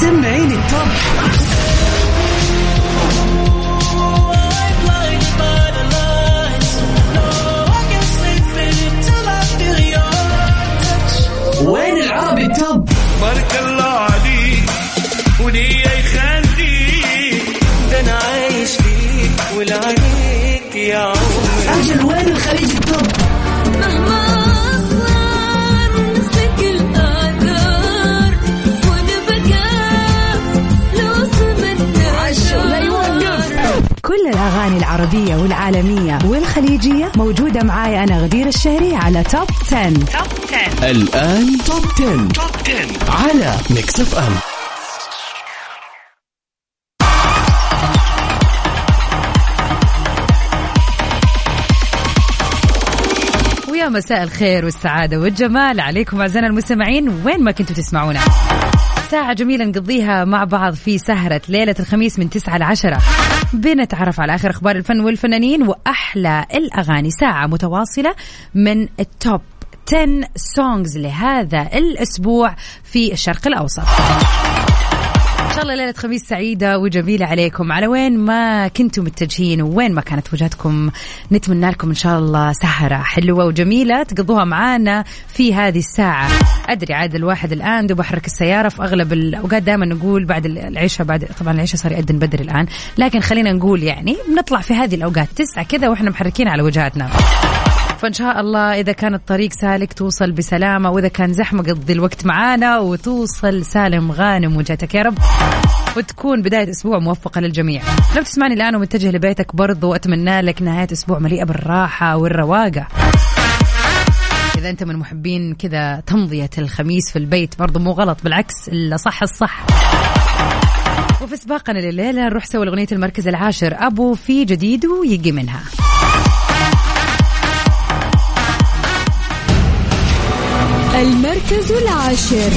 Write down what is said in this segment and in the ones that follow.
سمعيني التوب كل الأغاني العربية والعالمية والخليجية موجودة معاي أنا غدير الشهري على Top 10. الآن Top 10. Top 10 على Mix FM ويا مساء الخير والسعادة والجمال. عليكم أعزائنا المستمعين. وين ما كنتوا تسمعونا. ساعة جميلة نقضيها مع بعض في سهرة ليلة الخميس من 9 ل 10 بنتعرف على آخر أخبار الفن والفنانين وأحلى الأغاني. ساعة متواصلة من ال top 10 songs لهذا الأسبوع في الشرق الأوسط. شاء الله ليلة خميس سعيدة وجميلة عليكم. على وين ما كنتم متجهين وين ما كانت وجهتكم نتمنى لكم إن شاء الله سهرة حلوة وجميلة تقضوها معانا في هذه الساعة. أدري عاد الواحد الآن دوب احرك السيارة في أغلب الأوقات دائما نقول بعد العشاء بعد طبعا العشاء صار يأذن بدري الآن لكن خلينا نقول يعني بنطلع في هذه الأوقات تسعة كذا وإحنا محركين على وجهاتنا. فان شاء الله إذا كان الطريق سالك توصل بسلامة وإذا كان زحمة قضي الوقت معانا وتوصل سالم غانم وجهتك يا رب. وتكون بداية أسبوع موفقة للجميع. لو تسمعني الآن ومتجه لبيتك برضو أتمنى لك نهاية أسبوع مليئة بالراحة والرواقة. إذا أنت من محبين كذا تمضية الخميس في البيت برضو مو غلط بالعكس الصح الصح. وفي سباقنا لليلة نروح سوي الأغنية المركز العاشر أبو في جديد ويجي منها. المركز العاشر.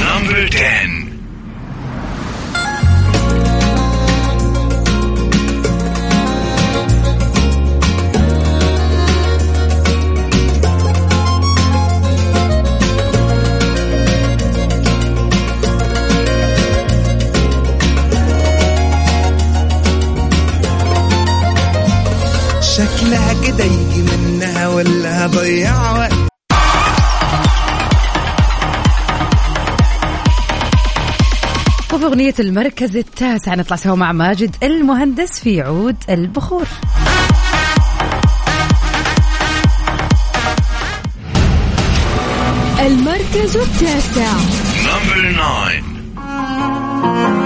نمبر 10 شكلها كده يجي منها ولا هضيع وقت؟ وفي أغنية المركز التاسع. نطلع سوا مع ماجد المهندس في عود البخور. المركز التاسع. نمبر 9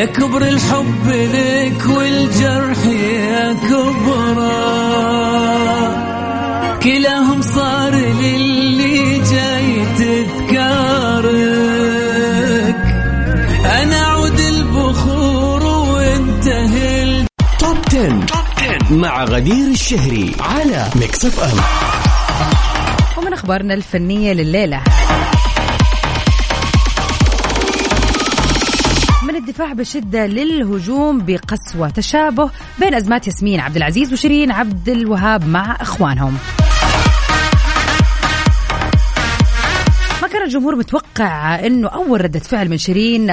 يا كبر الحب لك والجرح يا كبره كلاهم صار للي جاي تذكارك. أنا عود البخور وانتهي top 10. مع غدير الشهري على Mix FM ومن أخبارنا الفنية لليلة. الدفاع بشدة للهجوم بقسوة تشابه بين أزمات ياسمين عبد العزيز وشيرين عبد الوهاب مع إخوانهم. كان الجمهور متوقع إنه أول ردة فعل من شيرين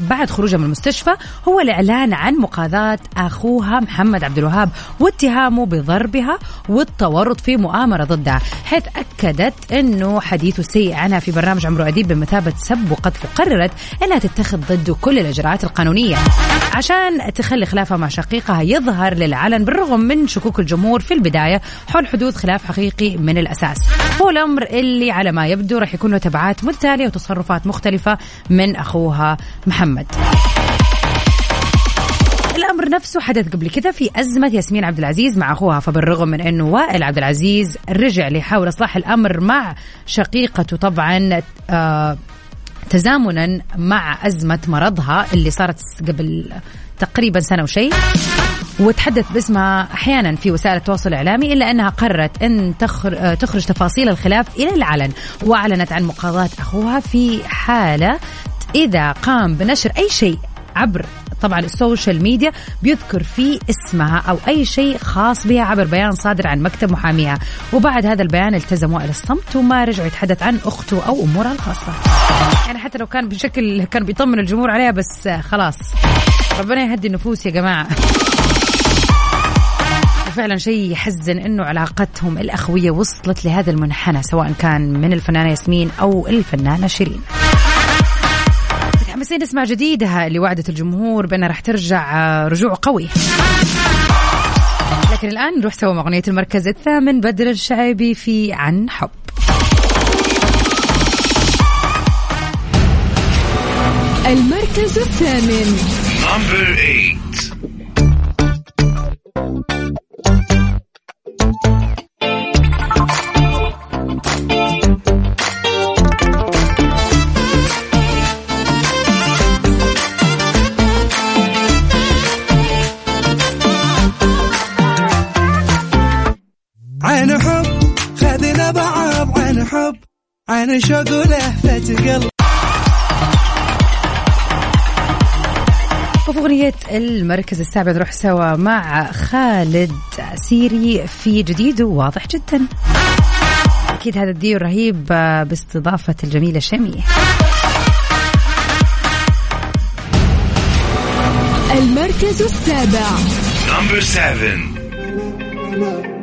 بعد خروجها من المستشفى هو الإعلان عن مقاضاه أخوها محمد عبد الوهاب واتهامه بضربها والتورط في مؤامرة ضدها حيث أكدت إنه حديثه السيء عنها في برنامج عمرو أديب بمثابة سب وقذف وقررت إنها تتخذ ضده كل الإجراءات القانونية. عشان تخلي خلافها مع شقيقها يظهر للعلن بالرغم من شكوك الجمهور في البداية حول حدوث خلاف حقيقي من الأساس. هو الأمر اللي على ما يبدو راح يكون له تبعات متتالية وتصرفات مختلفة من أخوها محمد. الأمر نفسه حدث قبل كذا في أزمة ياسمين عبد العزيز مع أخوها فبالرغم من إنه وائل عبد العزيز رجع ليحاول إصلاح الأمر مع شقيقته طبعا آه تزامنا مع أزمة مرضها اللي صارت قبل تقريبا سنة وشيء. وتحدث باسمها أحيانا في وسائل التواصل الإعلامي إلا أنها قررت أن تخر- تخرج تفاصيل الخلاف إلى العلن وأعلنت عن مقاضاة أخوها في حالة إذا قام بنشر أي شيء عبر طبعا ال social media بيذكر فيه اسمها أو أي شيء خاص بها عبر بيان صادر عن مكتب محاميها. وبعد هذا البيان التزم وائل الصمت وما رجع يتحدث عن أخته أو أمورها الخاصة. يعني حتى لو كان بشكل كان بيطمن الجمهور عليها بس خلاص. ربنا يهدي النفوس يا جماعة. وفعلا شيء يحزن إنه علاقتهم الأخوية وصلت لهذا المنحنى سواء كان من الفنانة ياسمين أو الفنانة شيرين. متحمسين نسمع جديدها اللي وعدت الجمهور بأنها راح ترجع آه، رجوع قوي. لكن الآن نروح سوا مع أغنية المركز الثامن بدر الشعيبي في عن حب. المركز الثامن الحب عن شوق ولهفة قلب وفي طيب، أغنية المركز السابع نروح سوا مع خالد سيري في جديد وواضح جدا. أكيد هذا الديو رهيب باستضافة الجميلة شمي. المركز السابع. Number 7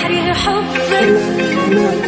بحر حبك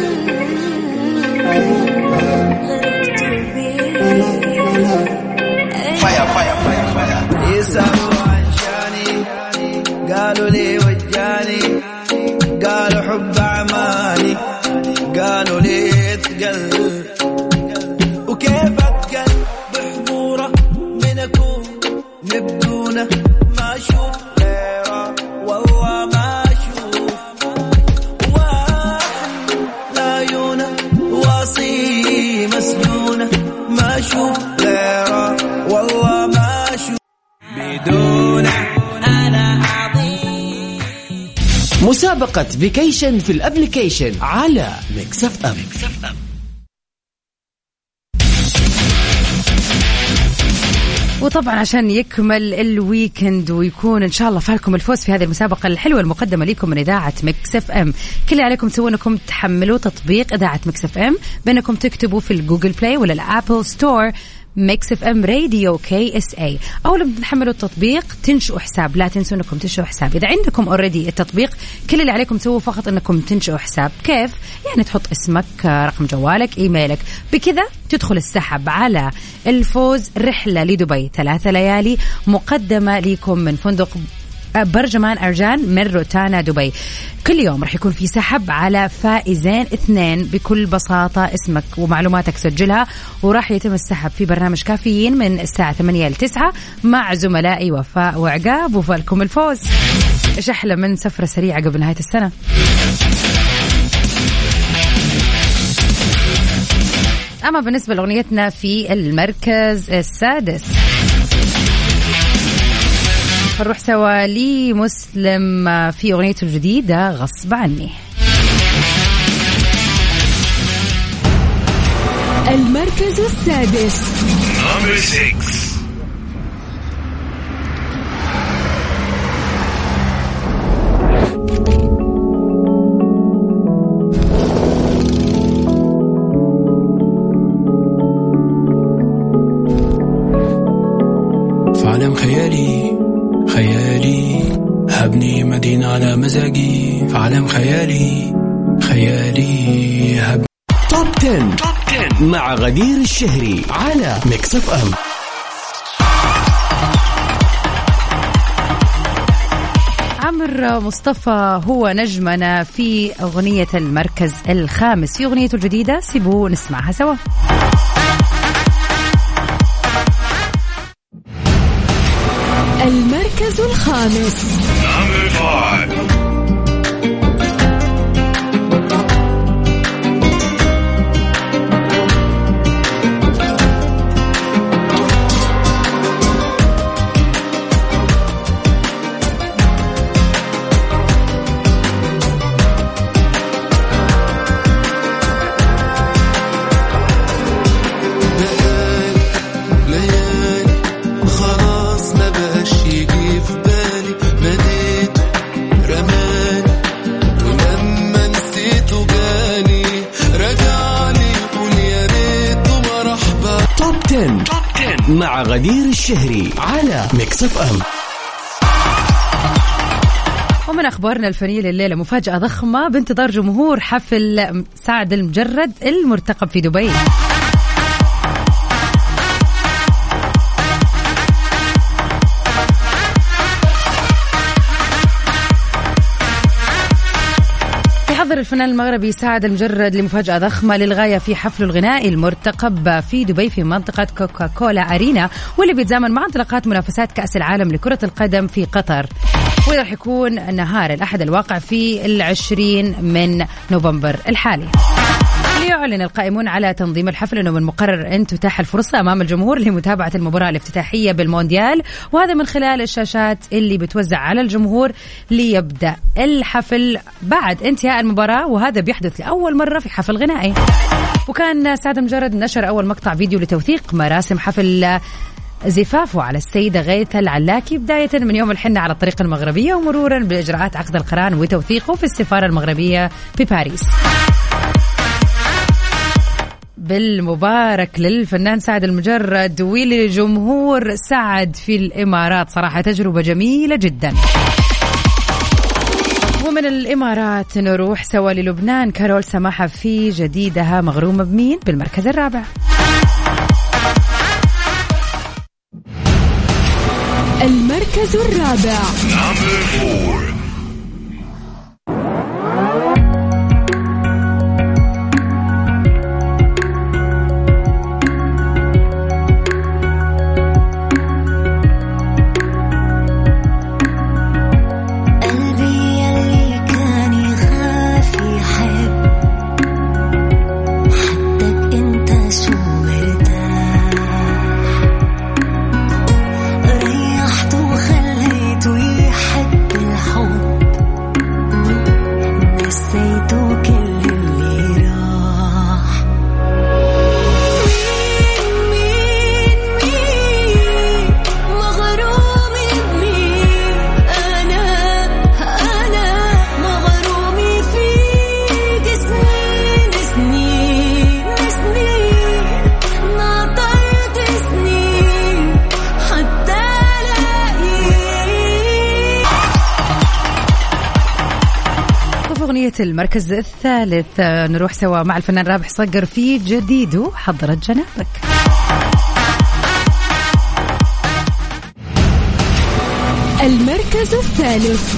مسابقة vacation في ال application على Mix FM وطبعا عشان يكمل ال weekend ويكون إن شاء الله فالكم الفوز في هذه المسابقة الحلوة المقدمة لكم من إذاعة Mix FM كل اللي عليكم تسوون إنكم تحملوا تطبيق إذاعة Mix FM بانكم تكتبوا في ال Google Play ولا ال Apple Store Mix FM Radio KSA أو لما تحملوا التطبيق تنشئوا حساب. لا تنسوا إنكم تنشئوا حساب. إذا عندكم already التطبيق كل اللي عليكم تسووه فقط إنكم تنشئوا حساب. كيف؟ يعني تحط اسمك رقم جوالك إيميلك. بكذا تدخل السحب على الفوز رحلة لدبي. ثلاثة ليالي مقدمة لكم من فندق برجمان أرجان من روتانا دبي. كل يوم راح يكون في سحب على فائزين اثنين بكل بساطة اسمك ومعلوماتك سجلها وراح يتم السحب في برنامج كافيين من الساعة 8 ل 9 مع زملائي وفاء وعقاب وفالكم الفوز. إيش أحلى من سفرة سريعة قبل نهاية السنة. أما بالنسبة لأغنيتنا في المركز السادس. نروح سوا لمسلم في أغنيته الجديدة غصب عني. المركز السادس. هبني مدينة على مزاجي في عالم خيالي خيالي هبني top 10. مع غدير الشهري على Mix FM عمر مصطفى هو نجمنا في أغنية المركز الخامس في أغنيته الجديدة سيبوا نسمعها سوا الخامس. مع غدير الشهري على Mix FM ومن أخبارنا الفنية لليلة مفاجأة ضخمة بانتظار جمهور حفل سعد المجرد المرتقب في دبي. يحضر الفنان المغربي سعد المجرد لمفاجأة ضخمة للغاية في حفله الغنائي المرتقب في دبي في منطقة Coca-Cola Arena واللي بيتزامن مع انطلاقات منافسات كأس العالم لكرة القدم في قطر. وراح راح يكون نهار الأحد الواقع في العشرين من نوفمبر الحالي. ليعلن القائمون على تنظيم الحفل أنه من المقرر أن تتاح الفرصة أمام الجمهور لمتابعة المباراة الافتتاحية بالمونديال وهذا من خلال الشاشات اللي بتوزع على الجمهور ليبدأ الحفل بعد انتهاء المباراة وهذا بيحدث لأول مرة في حفل غنائي. وكان سعد مجرد نشر أول مقطع فيديو لتوثيق مراسم حفل زفافه على السيدة غيثة العلاكي بداية من يوم الحنة على الطريق المغربية ومرورا بإجراءات عقد القران وتوثيقه في السفارة المغربية في باريس. بالمبارك للفنان سعد المجرد ولجمهور سعد في الإمارات. صراحة تجربة جميلة جدا. ومن الإمارات نروح سوا للبنان. كارول سماحة في جديدها مغرومة بمين؟ بالمركز الرابع. المركز الرابع. أغنية المركز الثالث. آه، نروح سوا مع الفنان رابح صقر في جديده حضرت جنابك. المركز الثالث.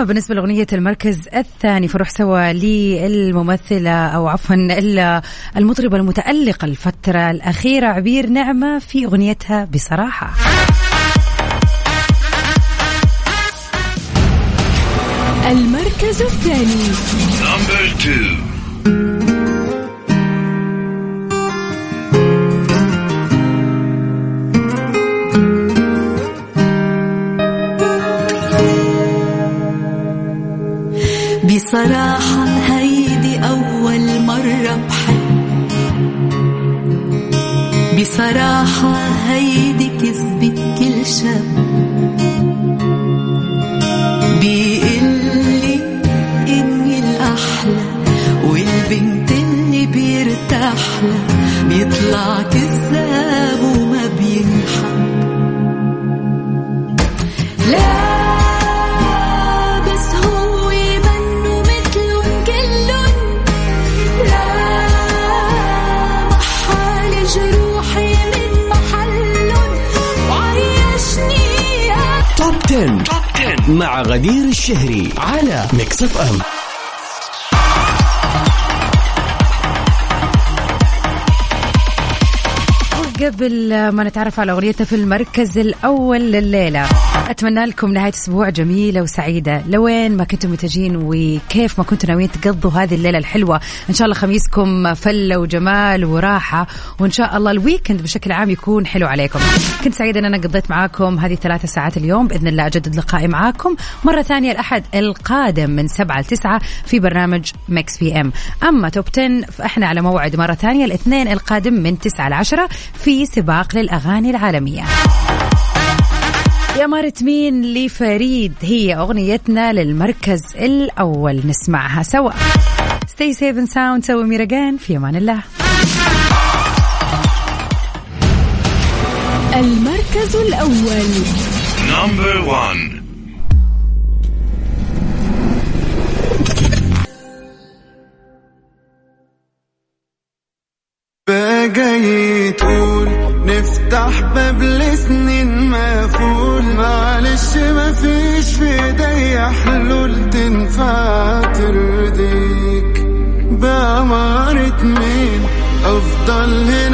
أما بالنسبة لأغنية المركز الثاني فنروح سوا للممثلة أو عفوا ال- المطربة المتألقة الفترة الأخيرة عبير نعمة في أغنيتها بصراحة. المركز الثاني. بصراحة هيدي أول مرة بحب. بصراحة هيدي كذبة كل شاب بيقلي إني الأحلى والبنت اللي بيرتاح لها بيطلع 10. top 10 مع غدير الشهري على Mix FM قبل ما نتعرف على أغنيتنا في المركز الأول لليلة أتمنى لكم نهاية أسبوع جميلة وسعيدة. لوين ما كنتم متجهين وكيف ما كنتم ناويين تقضوا هذه الليلة الحلوة إن شاء الله خميسكم فلة وجمال وراحة وإن شاء الله ال weekend بشكل عام يكون حلو عليكم. كنت سعيدة إن أنا قضيت معاكم هذه ثلاثة ساعات اليوم. بإذن الله أجدد لقائي معاكم مرة ثانية الأحد القادم من 7 ل 9 في برنامج Mix PM أما top 10 فإحنا على موعد مرة ثانية الاثنين القادم من 9 ل 10 في سباق للأغاني العالمية. يا مارت مين لفريد هي أغنيتنا للمركز الأول. نسمعها سوا. Stay safe and sound see you Mirjan في أمان الله. المركز الأول. Number one. نفتح باب لسنين مقفول معلش مفيش في إيديا حلول تنفع ترضيك. بأمارة مين؟ أفضل هنا